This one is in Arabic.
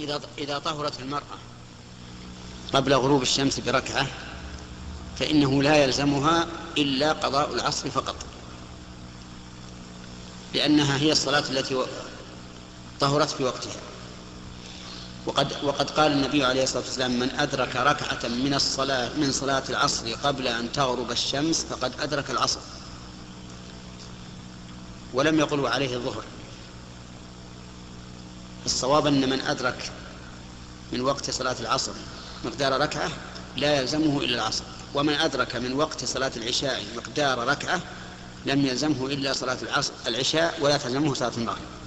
إذا إذا طهرت المرأة قبل غروب الشمس بركعة فإنه لا يلزمها إلا قضاء العصر فقط. لأنها هي الصلاة التي طهرت في وقتها. وقد وقد قال النبي عليه الصلاة والسلام من أدرك ركعة من الصلاة من صلاة العصر قبل أن تغرب الشمس فقد أدرك العصر. ولم يقلوا عليه الظهر. الصواب أن من أدرك من وقت صلاة العصر مقدار ركعة لا يلزمه إلا العصر ومن أدرك من وقت صلاة العشاء مقدار ركعة لم يلزمه إلا صلاة العصر العشاء ولا تلزمه صلاة المغرب.